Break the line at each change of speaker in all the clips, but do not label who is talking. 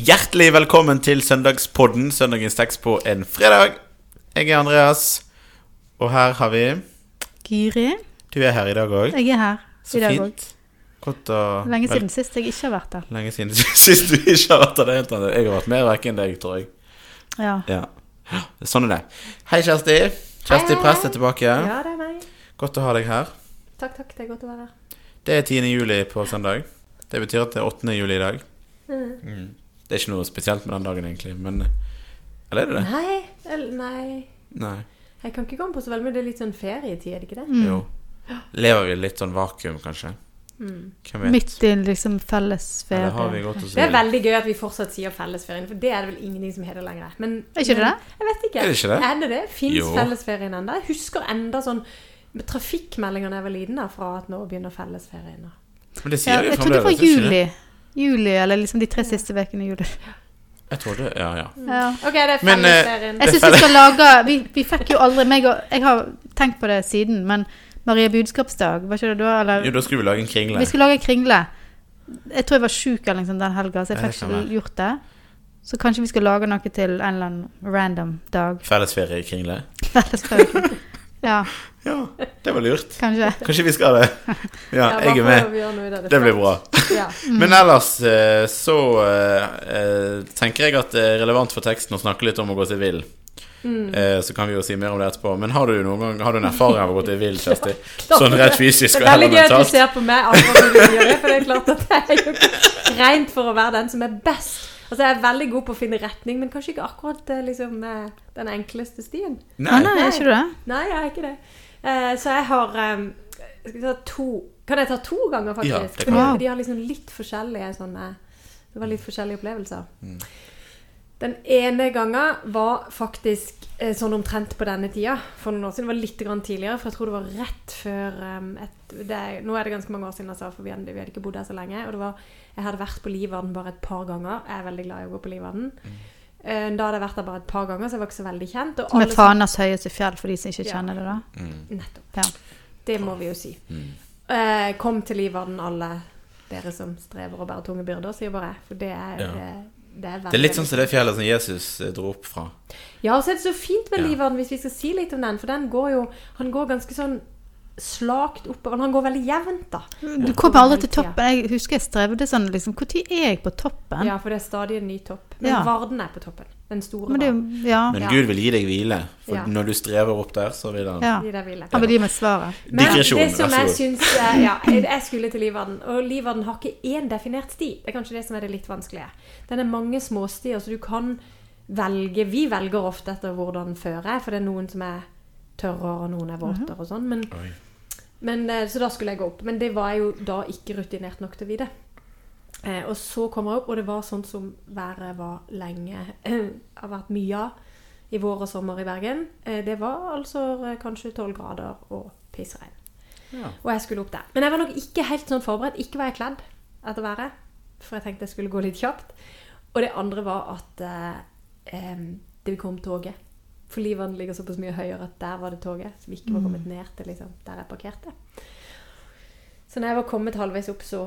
Hjertelig velkommen til Søndagspodden, søndagens tekst på en fredag. Jeg er Andreas, og her har vi
Gyri,
Du er her i dag òg.
jeg er her
Så
i dag òg.
fint. Godt å
Lenge
vel-
siden sist jeg ikke har vært der.
Lenge siden sist du ikke har vært der. det er helt annet. Jeg har vært mer vekk enn deg, tror jeg.
Ja.
Ja. Sånn er det. Hei, Kjersti. Kjersti
hei,
Prest er tilbake.
Ja, det er meg.
Godt å ha deg her.
Takk, takk. Det er godt å være her.
Det er 10. juli på søndag. Det betyr at det er 8. juli i dag. Mm. Det er ikke noe spesielt med den dagen, egentlig. Men Eller er det det?
Nei, eller, nei.
Nei.
Jeg kan ikke komme på så veldig, men det er litt sånn ferietid, er det ikke det?
Mm.
Jo. Lever vi i litt sånn vakuum, kanskje?
Mm.
Midt i liksom fellesferie.
Ja, det, vi
Det er veldig gøy at vi fortsatt sier fellesferien, for det er det vel ingenting som heter lenger. Men,
Er ikke det
men,
det?
Jeg vet ikke.
Er det ikke det?
Er det det? Fins fellesferien ennå? Jeg husker enda sånn med trafikkmeldinger da jeg var liten, fra at nå begynner fellesferien.
Men det
Ja,
sier de
jeg trodde det var
juli. ikke det?
Juli. Eller liksom de tre siste ukene i juli.
Jeg trodde Ja, ja.
Ja.
OK, det er
Men, eh,
fellesferien.
Jeg syns vi skal lage vi, vi fikk jo aldri meg og Jeg har tenkt på det siden, men Maria budskapsdag, var ikke det da? Eller
Jo, da skulle vi lage en kringle.
Vi skulle lage en kringle. Jeg tror jeg var sjuk liksom, den helga, så jeg fikk ikke gjort det. Så kanskje vi skal lage noe til en eller annen random dag.
Fellesferie i kringle?
Fellesferie. Ja,
Ja, det var lurt.
kanskje.
Kanskje vi skal det. Ja,
Ja,
jeg er med.
av
Det blir bra.
Ja.
Men ellers eh, så uh, eh, tenker jeg at det er relevant for teksten å snakke litt om å gå seg vill.
Mm.
Eh, Så kan vi jo si mer om det etterpå. Men har du noen gang Har du en erfaring av å gå til vill, Kjersti? Sånn rett fysisk
Det er veldig gøy at du ser på meg akkurat når du gjør det, for det er klart at jeg er jo rent for å være den som er best. Altså, Jeg er veldig god på å finne retning, men kanskje ikke akkurat eh, liksom, eh, den enkleste stien.
Å
Nei.
nei, er ikke du det?
Nei, jeg er ikke det. Uh, så jeg har um, skal vi ta to Kan jeg ta to ganger, faktisk?
Ja, det kan.
De har liksom litt forskjellige sånne Det var litt forskjellige opplevelser.
Mm.
Den ene gangen var faktisk eh, sånn omtrent på denne tida. For noen år siden. Det var litt grann tidligere, for jeg tror det var rett før um, et, det er, Nå er det ganske mange år siden, altså, for vi hadde, vi hadde ikke bodd her så lenge. Og det var, jeg hadde vært på Livgarden bare et par ganger. Jeg er veldig glad i å gå på Livgarden. Eh, Da hadde jeg vært der bare et par ganger, så jeg var ikke så veldig kjent. Og
Med
alle som-
høyeste fjell, for de som ikke
Ja.
kjenner det, da.
Mm.
Nettopp.
Ja.
Det må vi jo si.
Mm.
Eh, kom til Livgarden, alle dere som strever å bære tunge byrder, sier bare jeg. For det er,
Ja.
det, det er
Det er litt sånn som det fjellet som Jesus eh, dro opp fra.
Ja, og så er det så fint med
Ja.
Livgarden, hvis vi skal si litt om den. For den går jo Han går ganske sånn slakt oppover. Han går veldig jevnt, da.
Du kommer aldri til toppen. Jeg husker jeg strevde sånn liksom Når er jeg på toppen?
Ja, for det er stadig en ny topp. Men
Ja.
Varden er på toppen. Den store
Men det, ja.
Men Gud vil gi deg hvile. For
Ja.
når du strever opp der, så vil han
ja.
gi deg hvile.
Han vil gi meg svaret.
Men
Digresjon,
det som jeg syns eh, Ja, jeg jeg skulle til Livvarden. og Livvarden har ikke én definert sti. Det er kanskje det som er det litt vanskelige. Den er mange småstier, så du kan velge Vi velger ofte etter hvordan føret er, for det er noen som er tørrere, og noen er våtere og sånn. Men,
Oi.
Men, eh, så da skulle jeg gå opp. Men det var jeg jo da ikke rutinert nok til å vite. Eh, og så kom jeg opp, og det var sånn som været var lenge Har vært mye av i vår og sommer i Bergen. Eh, det var altså kanskje 12 grader og pissregn.
Ja.
Og jeg skulle opp der. Men jeg var nok ikke helt sånn forberedt. Ikke var jeg kledd etter været. For jeg tenkte jeg skulle gå litt kjapt. Og det andre var at eh, det kom toget. For Livene ligger såpass mye høyere at der var det toget. Som ikke var kommet ned til liksom, der jeg parkerte. Så når jeg var kommet halvveis opp, så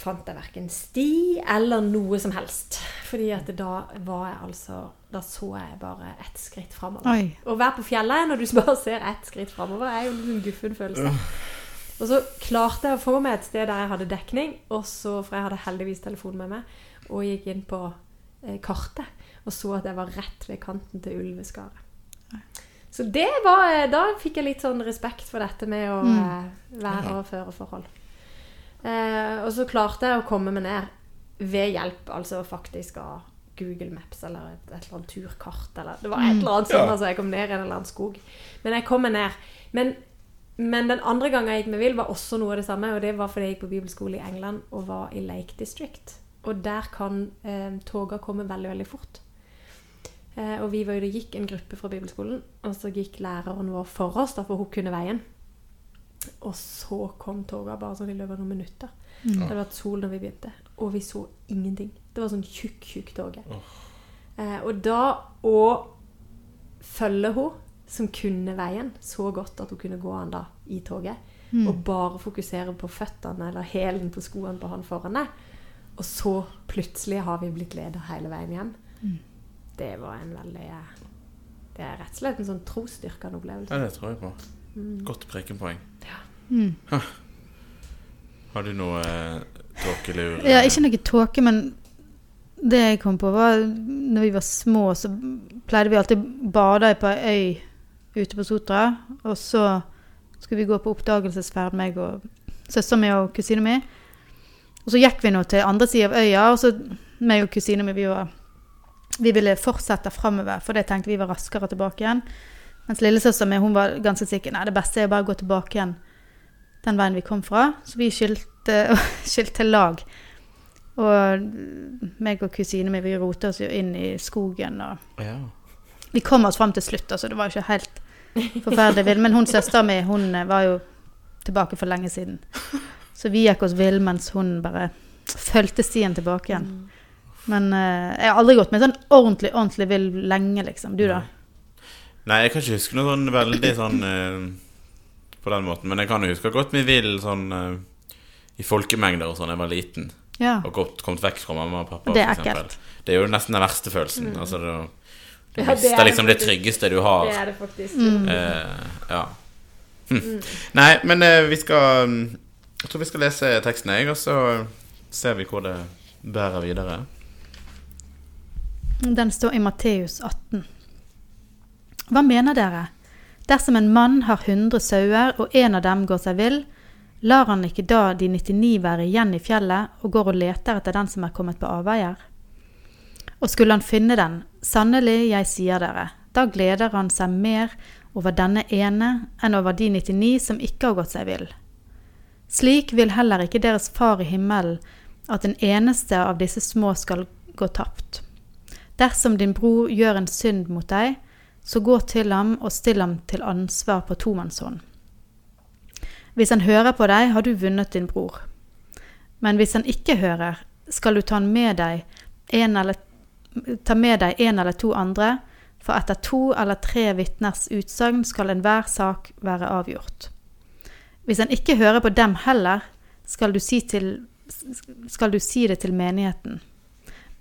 fant jeg verken sti eller noe som helst. Fordi at da var jeg altså Da så jeg bare ett skritt framover. Å være på fjellet når du bare ser ett skritt framover, er jo en guffen følelse. Og så klarte jeg å få meg et sted der jeg hadde dekning, og så, for jeg hadde heldigvis telefon med meg, og gikk inn på eh, kartet og så at jeg var rett ved kanten til ulveskaret. Så det var eh, Da fikk jeg litt sånn respekt for dette med å
Mm.
eh, være og føre forhold. Eh, og så klarte jeg å komme meg ned ved hjelp altså faktisk av Google Maps eller et, et eller annet turkart. Eller, det var et eller annet sånn,
Ja.
altså jeg kom ned i en eller annen skog. Men jeg kom meg ned. Men, men den andre gangen jeg gikk med vill, var også noe av det samme. Og det var fordi jeg gikk på bibelskole i England og var i Lake District. Og der kan eh, toga komme veldig, veldig fort. Eh, og vi var jo, det gikk en gruppe fra bibelskolen, og så gikk læreren vår for oss, da, for hun kunne veien. Og så kom toga bare sånn i løpet av noen minutter. Det hadde vært sol når vi begynte, og vi så ingenting. Det var sånn tjukk, tjukk toge. Eh, og da å følge hun som kunne veien så godt at hun kunne gå an da i toget, og bare fokusere på føttene eller hælen på skoene på han foran deg, Og så plutselig har vi blitt leder hele veien hjem.
Mm.
Det var en veldig Det er rett og slett en sånn trosstyrkende opplevelse.
Ja, det tror jeg på.
Mm.
Godt prekenpoeng.
Mm.
Har du noe eh, tåkelur?
Ja, ikke noe tåke, men det jeg kom på, var når vi var små, så pleide vi alltid å bade på ei øy ute på Sotra. Og så skulle vi gå på oppdagelsesferd, meg og søsteren min og kusina mi. Og så gikk vi nå til andre sida av øya, og så meg og kusina mi vi, var, vi ville fortsette framover, for det tenkte vi var raskere tilbake igjen. Mens lillesøster mi hun var ganske sikker nei, det beste er bare å gå tilbake igjen den veien vi kom fra. Så vi skilte, skilte lag. Og meg og kusinen min vi rota oss jo inn i skogen. og
Ja.
Vi kom oss fram til slutt, altså. Det var ikke helt forferdelig vill. Men hun søstera mi hun eh, var jo tilbake for lenge siden. Så vi gikk oss vill mens hun bare fulgte stien tilbake igjen. Men eh, jeg har aldri gått med sånn ordentlig, ordentlig vill lenge, liksom. Du, da?
Nei, jeg kan ikke huske noe sånn veldig sånn eh, på den måten. Men jeg kan jo huske godt vi vil sånn eh, i folkemengder og sånn da jeg var liten.
Ja.
Og gått, kommet vekk fra mamma og pappa.
Det er
for eksempel.
ekkelt.
Det er jo nesten den verste følelsen. Altså, det, du
Mm. Ja, det
mister
er
liksom det
faktisk-
tryggeste du har.
Det er det faktisk.
Mm.
Eh, ja. Hm. Nei, men eh, vi skal mm, Jeg tror vi skal lese teksten, jeg, og så ser vi hvor det bærer videre.
Den står i Matteus 18. Hva mener dere? Dersom en mann har 100 sauer, og en av dem går seg vill, lar han ikke da de 99 være igjen i fjellet og går og leter etter den som er kommet på avveier? Og skulle han finne den, sannelig, jeg sier dere, da gleder han seg mer over denne ene enn over de 99 som ikke har gått seg vill. Slik vil heller ikke deres far i himmelen at den eneste av disse små skal gå tapt. Dersom din bror gjør en synd mot deg, så gå til ham og still ham til ansvar på tomannshånd. Hvis han hører på deg, har du vunnet din bror. Men hvis han ikke hører, skal du ta, med deg en eller, med deg en eller to andre, for etter to eller tre vitners utsagn skal enhver sak være avgjort. Hvis han ikke hører på dem heller, skal du si, til, skal du si det til menigheten.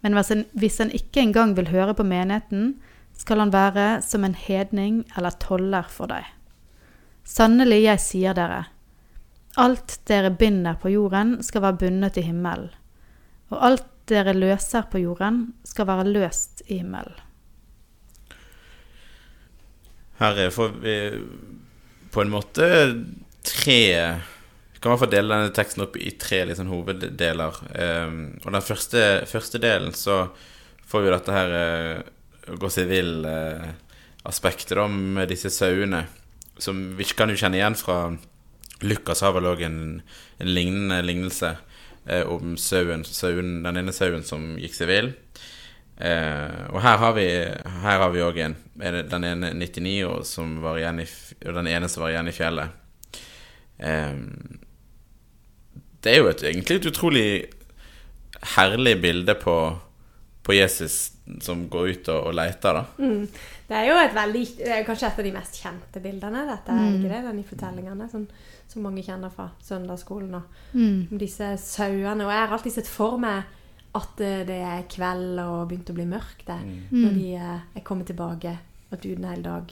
Men hvis han, hvis en ikke engang vil høre på menigheten, skal han være som en hedning eller toller for deg. Sannelig, jeg sier dere, alt dere binder på jorden, skal være bundet i himmelen, og alt dere løser på jorden, skal være løst i himmelen.
Her får vi på en måte tre Kan i hvert dele denne teksten opp i tre liksom, hoveddeler. Um, og den første, første delen så får vi dette her uh, gå seg vill-aspektet uh, med disse sauene. Som vi kan jo kjenne igjen fra Lukas har vel òg en, en lignende lignelse uh, om sauen, sauen, den ene sauen som gikk seg vill. Eh, og her har vi Her har vi òg en. Den ene 99 og, som var igjen i, og den ene som var igjen i fjellet. Eh, det er jo et, egentlig et utrolig herlig bilde på, på Jesus som går ut og, og leter, da.
Mm. Det er jo et veldig, det er kanskje et av de mest kjente bildene, dette, er ikke det? Den i fortellingene som, som mange kjenner fra søndagsskolen. Og,
Mm.
disse sauene. Og jeg har alltid sett for meg at eh, det er kveld og begynt å bli mørkt der. Når de eh, er kommet tilbake og uten en hel dag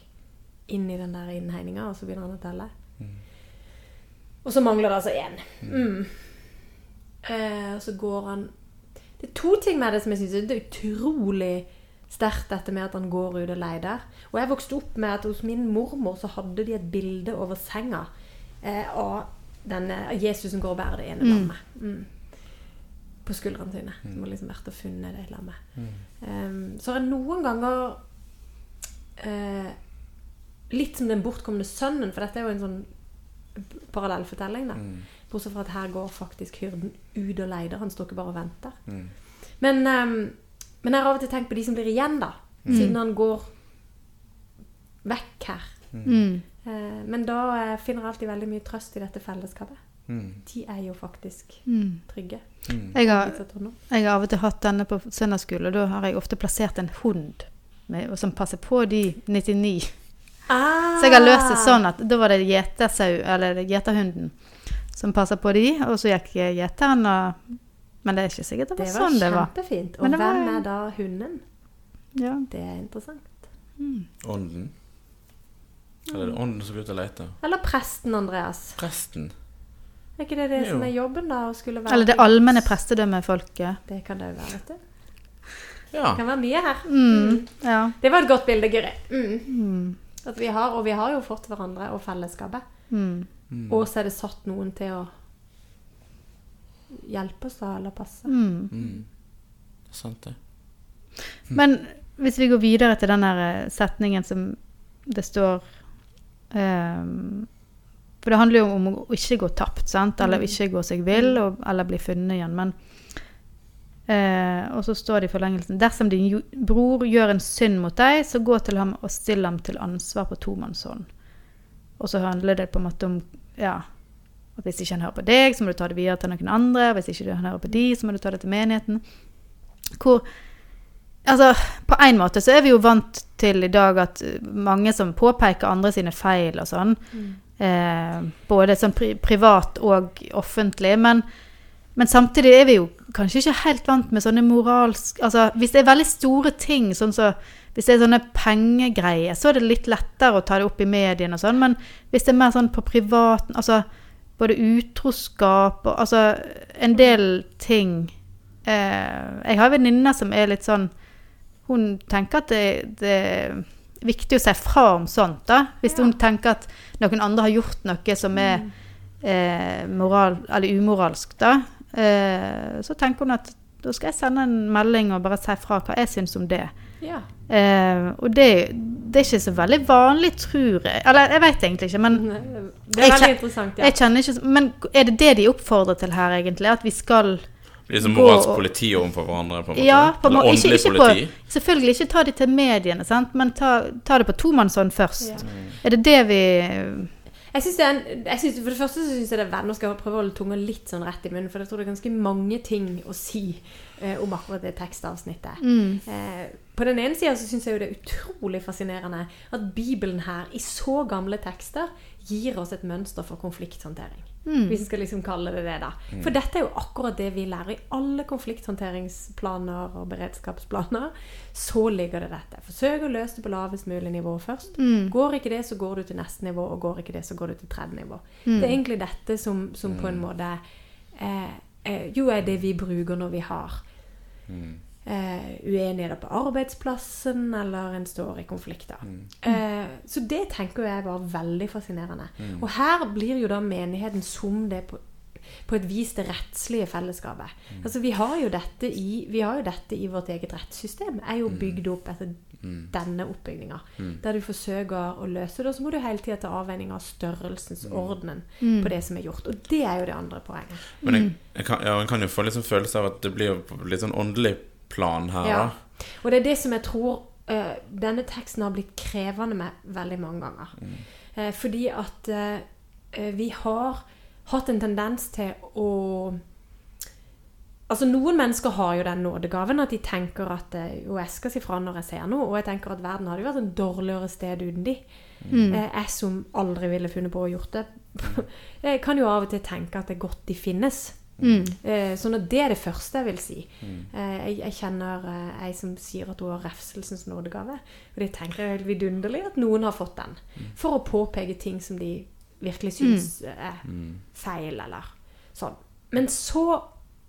inn i den der innhegninga, og så begynner han å telle. Og så mangler det altså én. Mm. Eh, og så går han Det er to ting med det som jeg syns er utrolig sterkt, dette med at han går ut og leider. Og jeg vokste opp med at hos min mormor så hadde de et bilde over senga eh, av denne Jesus som går og bærer det ene lammet. Mm. På skuldrene sine. Som har liksom vært og funnet det lammet. Um, så er jeg noen ganger uh, Litt som den bortkomne sønnen, for dette er jo en sånn parallellfortelling. da. Bortsett fra at her går faktisk hyrden ut og leider. Han står ikke bare og venter. Men, um, men jeg har av og til tenkt på de som blir igjen, da. Siden han går vekk her.
Mm.
Uh, men da eh, finner jeg alltid veldig mye trøst i dette fellesskapet.
Mm.
De er jo faktisk
Mm.
trygge.
Jeg, har, jeg har av og til hatt denne på søndagsskole, og da har jeg ofte plassert en hund med, som passer på de 99.
Ah!
Så jeg har løst det sånn at da var det gjetersau, eller gjeterhunden, som passa på de, og så gikk gjeteren og Men det er ikke sikkert det var,
Det var
sånn det var.
kjempefint. Og
Men det var-
hvem er da hunden?
Ja.
Det er interessant.
Ånden. Eller er det ånden som går ut og leter?
Eller presten, Andreas.
Presten.
Er ikke det det
Jo.
som er jobben, da? Å skulle være
Eller det allmenne prestedømmefolket.
Det kan det jo være, vet du.
Ja.
Det kan være mye her.
Mm. Ja.
Det var et godt bilde, Guri. Mm.
Mm.
At vi har, og vi har jo fått hverandre og fellesskapet.
Mm.
Og så er det satt noen til å hjelpe oss da, eller passe.
Mm.
Mm. Sant, det.
Men hvis vi går videre til den der eh, setningen som det står um, For det handler jo om å ikke gå tapt, sant? Eller
Mm.
ikke gå seg vill, og, eller bli funnet igjen. Men eh, Og så står det i forlengelsen Dersom din bror gjør en synd mot deg, så gå til ham og still ham til ansvar på tomannshånd. Og så handler det på en måte om ja, at hvis ikke han hører på deg, så må du ta det videre til noen andre. Hvis ikke han hører på de, så må du ta det til menigheten. Hvor Altså, på en måte så er vi jo vant til i dag at mange som påpeker andre sine feil og sånn, eh, både sånn pri privat og offentlig, men, men samtidig er vi jo kanskje ikke helt vant med sånne moralsk Altså, hvis det er veldig store ting, sånn så hvis det er sånne pengegreier, så er det litt lettere å ta det opp i mediene og sånn, men hvis det er mer sånn på privaten Altså både utroskap og Altså en del ting eh, Jeg har venninner som er litt sånn Hun tenker at det, det er viktig å si fra om sånt, da. Hvis
Ja.
hun tenker at noen andre har gjort noe som er eh, moral, eller umoralsk, da. Eh, så tenker hun at da skal jeg sende en melding og bare si fra hva jeg syns om det.
Ja.
Eh, og det, det er ikke så veldig vanlig, tror jeg. Eller jeg vet egentlig ikke, men
Det er veldig interessant, ja.
jeg kjenner ikke Men er det det de oppfordrer til her, egentlig? At vi skal Liksom
moralsk politi overfor hverandre? på en måte?
Ja, på en
Eller
måte. Ikke,
åndelig
ikke på,
politi?
selvfølgelig ikke ta det til mediene, sant? men ta, ta det på tomannshånd først.
Ja.
Er det det vi
Jeg synes det er en, jeg synes, for det første så syns jeg det er venn å prøve å holde tunga litt sånn rett i munnen, for jeg tror det er ganske mange ting å si eh, om akkurat det tekstavsnittet.
mm,
Eh, på den ene sida så syns jeg jo det er utrolig fascinerende at Bibelen her, i så gamle tekster, gir oss et mønster for konflikthåndtering.
Mm,
Hvis vi skal liksom kalle det det, da. For dette er jo akkurat det vi lærer i alle konflikthåndteringsplaner og beredskapsplaner. Så ligger det dette. Forsøk å løse det på lavest mulig nivå først.
mm,
Går ikke det, så går du til neste nivå, og går ikke det, så går du til tredje nivå.
mm.
Det er egentlig dette som, som på en måte eh, eh, jo er det vi bruker når vi har
Mm.
eh, uenigheter på arbeidsplassen, eller en står i konflikter.
Mm.
Eh, så det tenker jeg var veldig fascinerende.
Mm.
Og her blir jo da menigheten som det på, på et vis det rettslige fellesskapet.
Mm.
Altså Vi har jo dette i, vi har jo dette i vårt eget rettssystem. er jo bygd opp etter
Mm.
denne oppbygninga.
Mm.
Der du forsøker å løse det, og så må du hele tida ta avveining av størrelsens ordenen
Mm.
på det som er gjort. Og det er jo det andre poenget.
Men jeg, jeg kan, ja, en kan jo få litt sånn følelse av at det blir litt sånn åndelig plan her,
Ja.
da.
Og det er det som jeg tror eh, denne teksten har blitt krevende med veldig mange ganger. Eh, fordi at eh, vi har hatt en tendens til å Altså Noen mennesker har jo den nådegaven at de tenker at Jo, jeg skal si fra når jeg ser noe, og jeg tenker at verden hadde jo vært et dårligere sted uten de.
Mm.
Eh, jeg som aldri ville funnet på å gjort det, jeg kan jo av og til tenke at det er godt de finnes.
Mm.
Eh, sånn at det er det første jeg vil si. Mm. jeg, jeg kjenner eh, ei som sier at hun har refselsens nådegave. Og det tenker jeg er helt vidunderlig at noen har fått den. For å påpeke ting som de virkelig syns mm. er
Mm.
feil, eller sånn. Men så,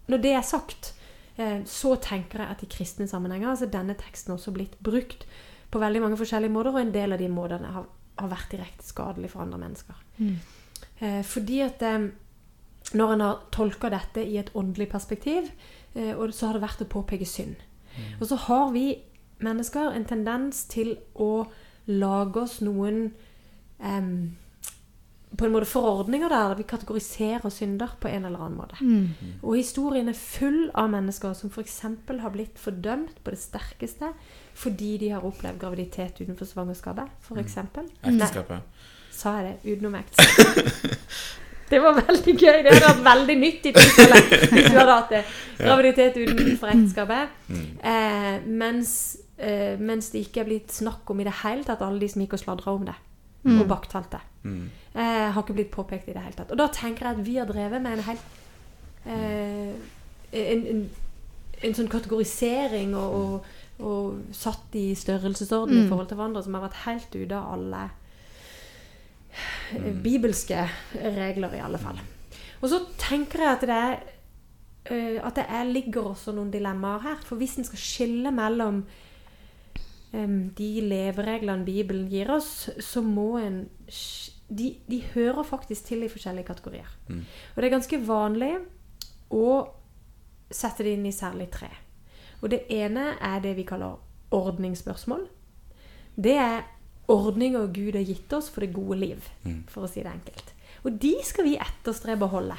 når det er sagt, eh, så tenker jeg at i kristne sammenhenger så er denne teksten også blitt brukt på veldig mange forskjellige måter, og en del av de måtene har, har vært direkte skadelig for andre mennesker.
Mm.
Eh, fordi at eh, når en har tolka dette i et åndelig perspektiv, eh, og så har det vært å påpeke synd. Og så har vi mennesker en tendens til å lage oss noen em, på en måte forordninger der vi kategoriserer synder på en eller annen måte.
Mm.
Og historien er full av mennesker som f.eks. har blitt fordømt på det sterkeste fordi de har opplevd graviditet utenfor svangerskapet, f.eks.
Ekteskapet.
Sa jeg det utenom ekteskapet? Det var veldig gøy. Det hadde vært veldig nytt i tilfelle hvis du hadde hatt det. Graviditet utenfor ekteskapet.
Mm.
Eh, mens, eh, mens det ikke er blitt snakk om i det hele tatt alle de som gikk og sladra om det.
Mm.
Og baktalte.
Mm.
Eh, har ikke blitt påpekt i det hele tatt. Og da tenker jeg at vi har drevet med en helt eh, en, en, en sånn kategorisering og, og, og satt i størrelsesorden i
Mm.
forhold til hverandre som har vært helt ute av alle eh,
Mm.
bibelske regler, i alle fall. Og så tenker jeg at det er eh, at det er, ligger også noen dilemmaer her. For hvis en skal skille mellom um, de levereglene Bibelen gir oss, så må en de, de hører faktisk til i forskjellige kategorier.
Mm.
Og det er ganske vanlig å sette det inn i særlig tre. Og det ene er det vi kaller ordningsspørsmål. Det er ordninger Gud har gitt oss for det gode liv,
Mm.
for å si det enkelt. Og de skal vi etterstrebe å holde.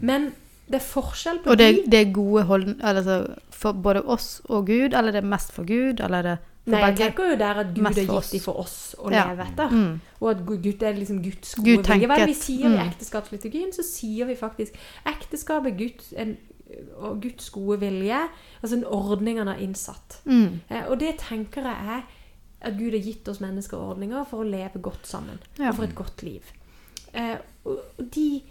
Men det er forskjell på
Og det,
de
det er gode hold... Altså, for både oss og Gud, eller det er mest for Gud, eller er det for
Nei, jeg tenker jo der at Gud har gitt dem for oss å
Ja.
leve etter.
Mm.
Og at Gud er liksom Guds gode
Gud
vilje. Hva er det vi
sier
sier i
Mm.
ekteskapsliturgien? Så sier vi faktisk ekteskapet Guds, en, og Guds gode vilje. Altså en ordning han har innsatt.
Mm.
Eh, og det tenker jeg er at Gud har gitt oss mennesker ordninger for å leve godt sammen.
Ja.
Og for et godt liv. Eh, og de,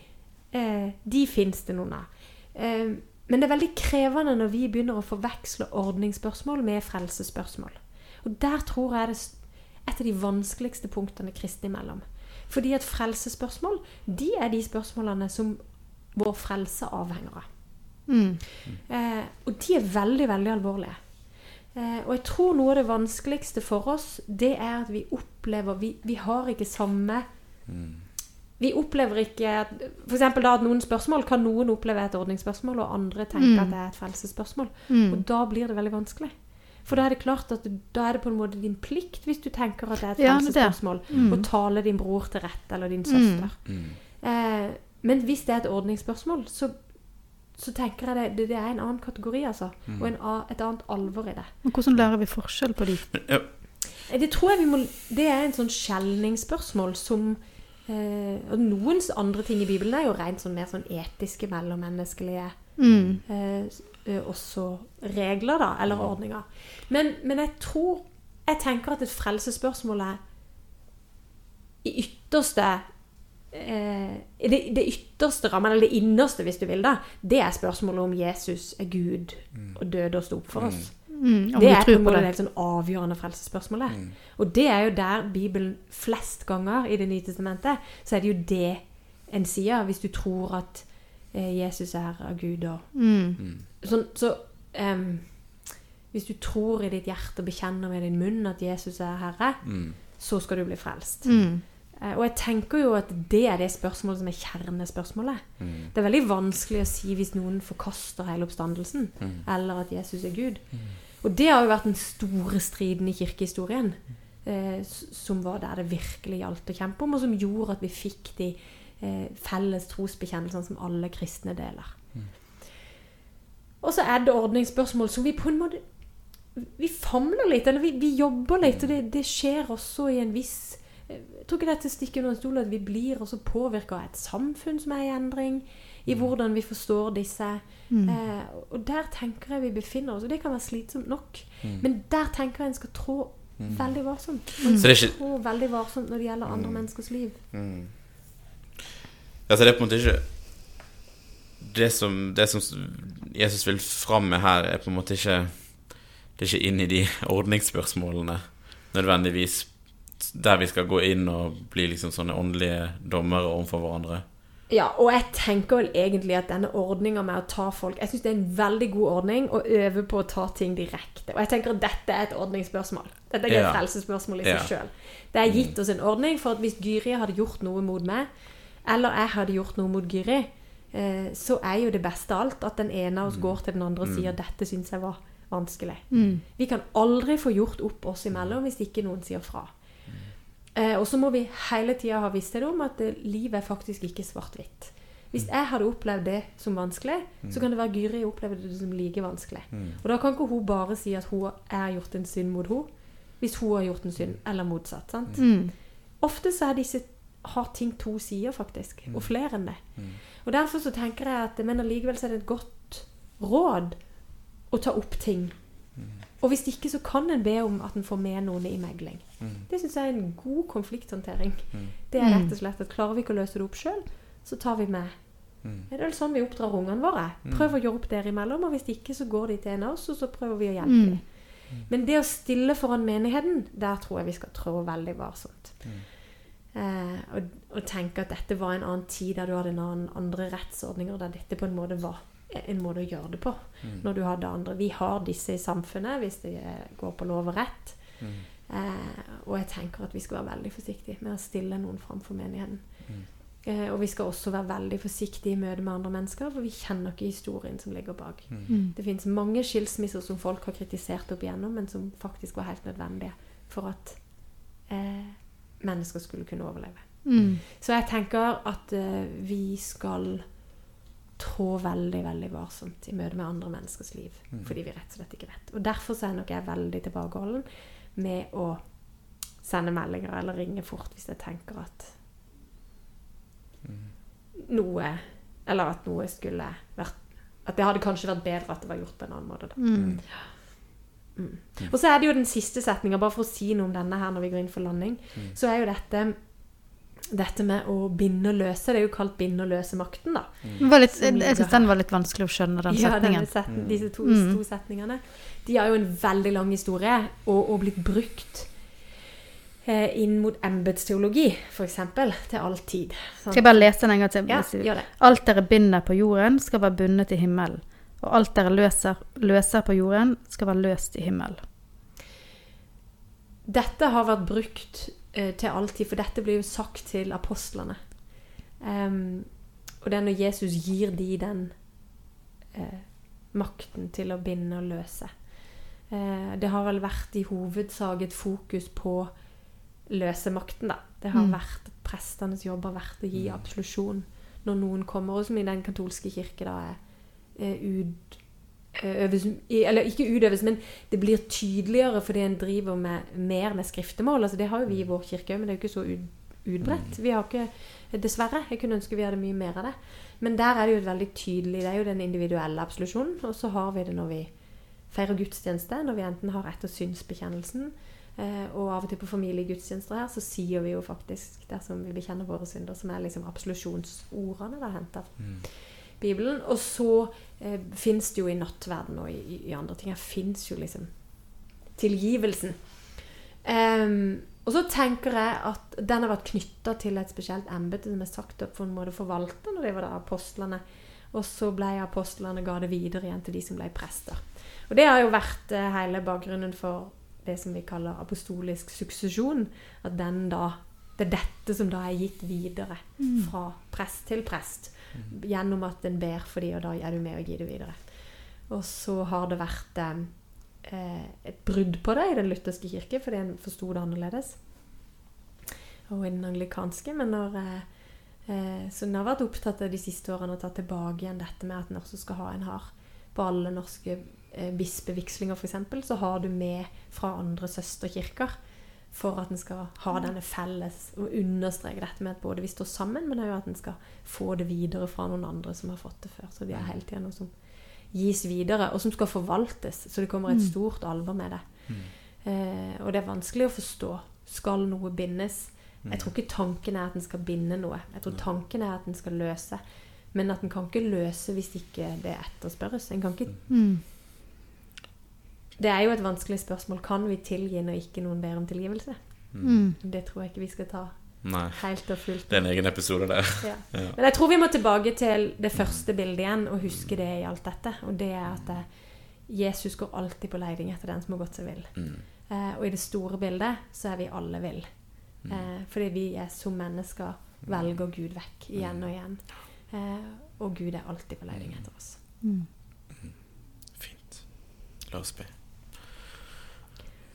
eh, de fins det noen av. Eh, men det er veldig krevende når vi begynner å forveksle ordningsspørsmål med frelsesspørsmål. Og der tror jeg det er et av de vanskeligste punktene kristne imellom. Fordi at frelsesspørsmål, de er de spørsmålene som vår frelse avhenger av.
Mm.
Eh, og de er veldig, veldig alvorlige. Eh, og jeg tror noe av det vanskeligste for oss, det er at vi opplever Vi, vi har ikke samme Vi opplever ikke F.eks. For eksempel da at noen spørsmål kan noen oppleve et ordningsspørsmål, og andre tenker
Mm.
at det er et frelsesspørsmål.
Mm.
Og da blir det veldig vanskelig. For da er det klart at da er det på en måte din plikt, hvis du tenker at det er et
Ja,
frelsesspørsmål,
Mm.
å tale din bror til rette eller din søster.
Mm.
Eh, men hvis det er et ordningsspørsmål, så, så tenker jeg det, det, er en annen kategori, altså. Og en, et annet alvor i det.
Men hvordan lærer vi forskjell på de?
Ja,
Eh, Det tror jeg vi må Det er en sånn skjelningsspørsmål som eh, Og noens andre ting i Bibelen er jo rent sånn mer sånn etiske, mellommenneskelige
Mm.
eh, eh, Også regler, da, eller ordninger. Men, men jeg tror Jeg tenker at et frelsesspørsmål er i ytterste det, det ytterste rammen, eller det innerste, hvis du vil, da, det er spørsmålet om Jesus er Gud og døde og sto opp for oss.
Mm.
Det er på en måte det helt sånn avgjørende frelsesspørsmålet. Og det er jo der Bibelen flest ganger i Det nye testamentet, så er det jo det en sier, hvis du tror at eh, Jesus er av Gud og
Mm.
Sånn, så um, Hvis du tror i ditt hjerte og bekjenner med din munn at Jesus er Herre,
Mm.
så skal du bli frelst.
Mm.
Eh, Og jeg tenker jo at det er det spørsmålet som er kjernespørsmålet.
Mm.
Det er veldig vanskelig å si hvis noen forkaster hele oppstandelsen, eller at Jesus er Gud. Og det har jo vært den store striden i kirkehistorien, eh, som var der det virkelig gjaldt å kjempe om, og som gjorde at vi fikk de eh, felles trosbekjennelsene som alle kristne deler. Og så er det ordningsspørsmål som vi på en måte Vi famler litt, eller vi, vi jobber litt, og det, det skjer også i en viss jeg tror ikke dette er til å stikke under en stol at vi blir også påvirka av et samfunn som er i endring, i hvordan vi forstår disse.
Mm.
Eh, og der tenker jeg vi befinner oss, og det kan være slitsomt nok. Men der tenker jeg en skal trå veldig varsomt. Og
er
skal
ikke-
trå veldig varsomt når det gjelder andre menneskers liv.
Mm. Altså, det er på en måte ikke det som, det som Jesus vil fram med her, er på en måte ikke Det er ikke inn i de ordningsspørsmålene nødvendigvis der vi skal gå inn og bli liksom sånne åndelige dommere overfor hverandre.
Ja, og jeg tenker vel egentlig at denne ordninga med å ta folk Jeg syns det er en veldig god ordning å øve på å ta ting direkte. Og jeg tenker at dette er et ordningsspørsmål. Dette er ikke et
Ja.
frelsesspørsmål i
Ja.
seg sjøl. Det er gitt oss en ordning for at hvis Gyri hadde gjort noe mot meg, eller jeg hadde gjort noe mot Gyri, eh, så er jo det beste av alt at den ene av oss går til den andre og sier 'dette syns jeg var vanskelig'.
Mm.
Vi kan aldri få gjort opp oss imellom hvis ikke noen sier fra. Eh, og så må vi hele tida ha visshet om at eh, livet er faktisk ikke svart-hvitt. Hvis jeg hadde opplevd det som vanskelig, så kan det være Gyri opplevde det som like vanskelig. Og da kan ikke hun bare si at hun har gjort en synd mot henne, hvis hun har gjort en synd, eller motsatt. sant?
Mm.
Ofte så er disse, har ting to sider, faktisk. Og flere enn det. Og derfor så tenker jeg at Men allikevel så er det et godt råd å ta opp ting. Og hvis ikke, så kan en be om at en får med noen i megling. Det syns jeg er en god konflikthåndtering. Det er rett og slett at klarer vi ikke å løse det opp sjøl, så tar vi med Det er vel sånn vi oppdrar ungene våre. Prøv å gjøre opp dere imellom, og hvis ikke, så går de til en av oss, og så prøver vi å hjelpe
Mm.
dem. Men det å stille foran menigheten, der tror jeg vi skal trå veldig varsomt. Eh, og, og tenke at dette var en annen tid der du hadde en annen, andre rettsordninger, der dette på en måte var en måte å gjøre det på. Når du har det andre. Vi har disse i samfunnet hvis det går på lov og rett. Eh, og jeg tenker at vi skal være veldig forsiktige med å stille noen framfor menigheten. Eh, og vi skal også være veldig forsiktige i møte med andre mennesker, for vi kjenner ikke historien som ligger bak.
Mm.
Det fins mange skilsmisser som folk har kritisert opp igjennom, men som faktisk var helt nødvendige for at eh, mennesker skulle kunne overleve.
Mm.
Så jeg tenker at eh, vi skal trå veldig, veldig varsomt i møte med andre menneskers liv. Fordi vi rett og slett ikke vet. Og derfor så er nok jeg veldig tilbakeholden med å sende meldinger eller ringe fort hvis jeg tenker at noe Eller at noe skulle vært At det hadde kanskje vært bedre at det var gjort på en annen måte. Da.
Mm.
Og så er det jo den siste setninga, bare for å si noe om denne her når vi går inn for landing, så er jo dette dette med å binde og løse, det er jo kalt binde og løse-makten, da.
Mm. var litt, jeg syns den var litt vanskelig å skjønne, den
Ja,
setningen.
Ja, setn- disse to,
Mm.
to setningene. De har jo en veldig lang historie, og, og blitt brukt eh, inn mot embetsteologi, f.eks., til all tid.
Skal jeg bare lese den en gang til?
Ja, gjør det.
Alt dere binder på jorden, skal være bundet i himmelen. Og alt dere løser, løser på jorden, skal være løst i himmelen.
Dette har vært brukt eh, til alltid, for dette blir jo sagt til apostlene. Um, og det er når Jesus gir de den uh, makten til å binde og løse. Uh, det har vel vært i hovedsak et fokus på løsemakten, da. Det har
Mm.
vært Prestenes jobb har vært å gi absolusjon når noen kommer, og som i den katolske kirke da er uh, ut, eh, øves, Eller ikke utøves, men det blir tydeligere fordi en driver med, mer med skriftemål. Altså, det har jo vi i vår kirke òg, men det er jo ikke så ut, utbredt. Vi har ikke, Dessverre. Jeg kunne ønske vi hadde mye mer av det. Men der er det jo veldig tydelig. Det er jo den individuelle absolusjonen. Og så har vi det når vi feirer gudstjeneste, når vi enten har etter synsbekjennelsen, eh, og av og til på familiegudstjenester her, så sier vi jo faktisk dersom vi bekjenner våre synder, som er liksom absolusjonsordene da henta fra Bibelen. Og så eh, fins det jo i nattverden og i, i andre ting her fins jo liksom tilgivelsen. Um, og så tenker jeg at den har vært knytta til et spesielt embete som er sagt opp for en måte forvalte når det var da apostlene. Og så ble apostlene ga det videre igjen til de som ble prester. Og det har jo vært eh, hele bakgrunnen for det som vi kaller apostolisk suksesjon. At den da Det er dette som da er gitt videre fra prest til prest. Gjennom at en ber for de, og da er du med og gir det videre. Og så har det vært eh, eh, et brudd på det i den lutherske kirke, fordi en forsto det annerledes. Og i den anglikanske. Men når eh, eh, Så en har vært opptatt av de siste årene å ta tilbake igjen dette med at en også skal ha en har på alle norske eh, bispevigslinger, f.eks., så har du med fra andre søsterkirker. For at en skal ha denne felles og understreke dette med at både vi står sammen, men òg at en skal få det videre fra noen andre som har fått det før. Så det er hele tida noe som gis videre, og som skal forvaltes. Så det kommer et stort alvor med det. Eh, og det er vanskelig å forstå. Skal noe bindes? Jeg tror ikke tanken er at en skal binde noe. Jeg tror tanken er at en skal løse. Men at en kan ikke løse hvis ikke det etterspørres. En kan ikke
Mm.
Det er jo et vanskelig spørsmål. Kan vi tilgi når ikke noen ber om tilgivelse?
Mm.
Det tror jeg ikke vi skal ta
Nei.
helt og fullt.
Det er en egen episode der.
Ja.
Ja.
Men jeg tror vi må tilbake til det første bildet igjen og huske det i alt dette. Og det er at eh, Jesus går alltid på leiding etter den som har gått seg vill.
Mm.
Eh, og i det store bildet så er vi alle vill. Eh, fordi vi er som mennesker velger Gud vekk igjen og igjen. Eh, og Gud er alltid på leiding etter oss.
Mm.
Fint. La oss be.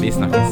Vi snakkes.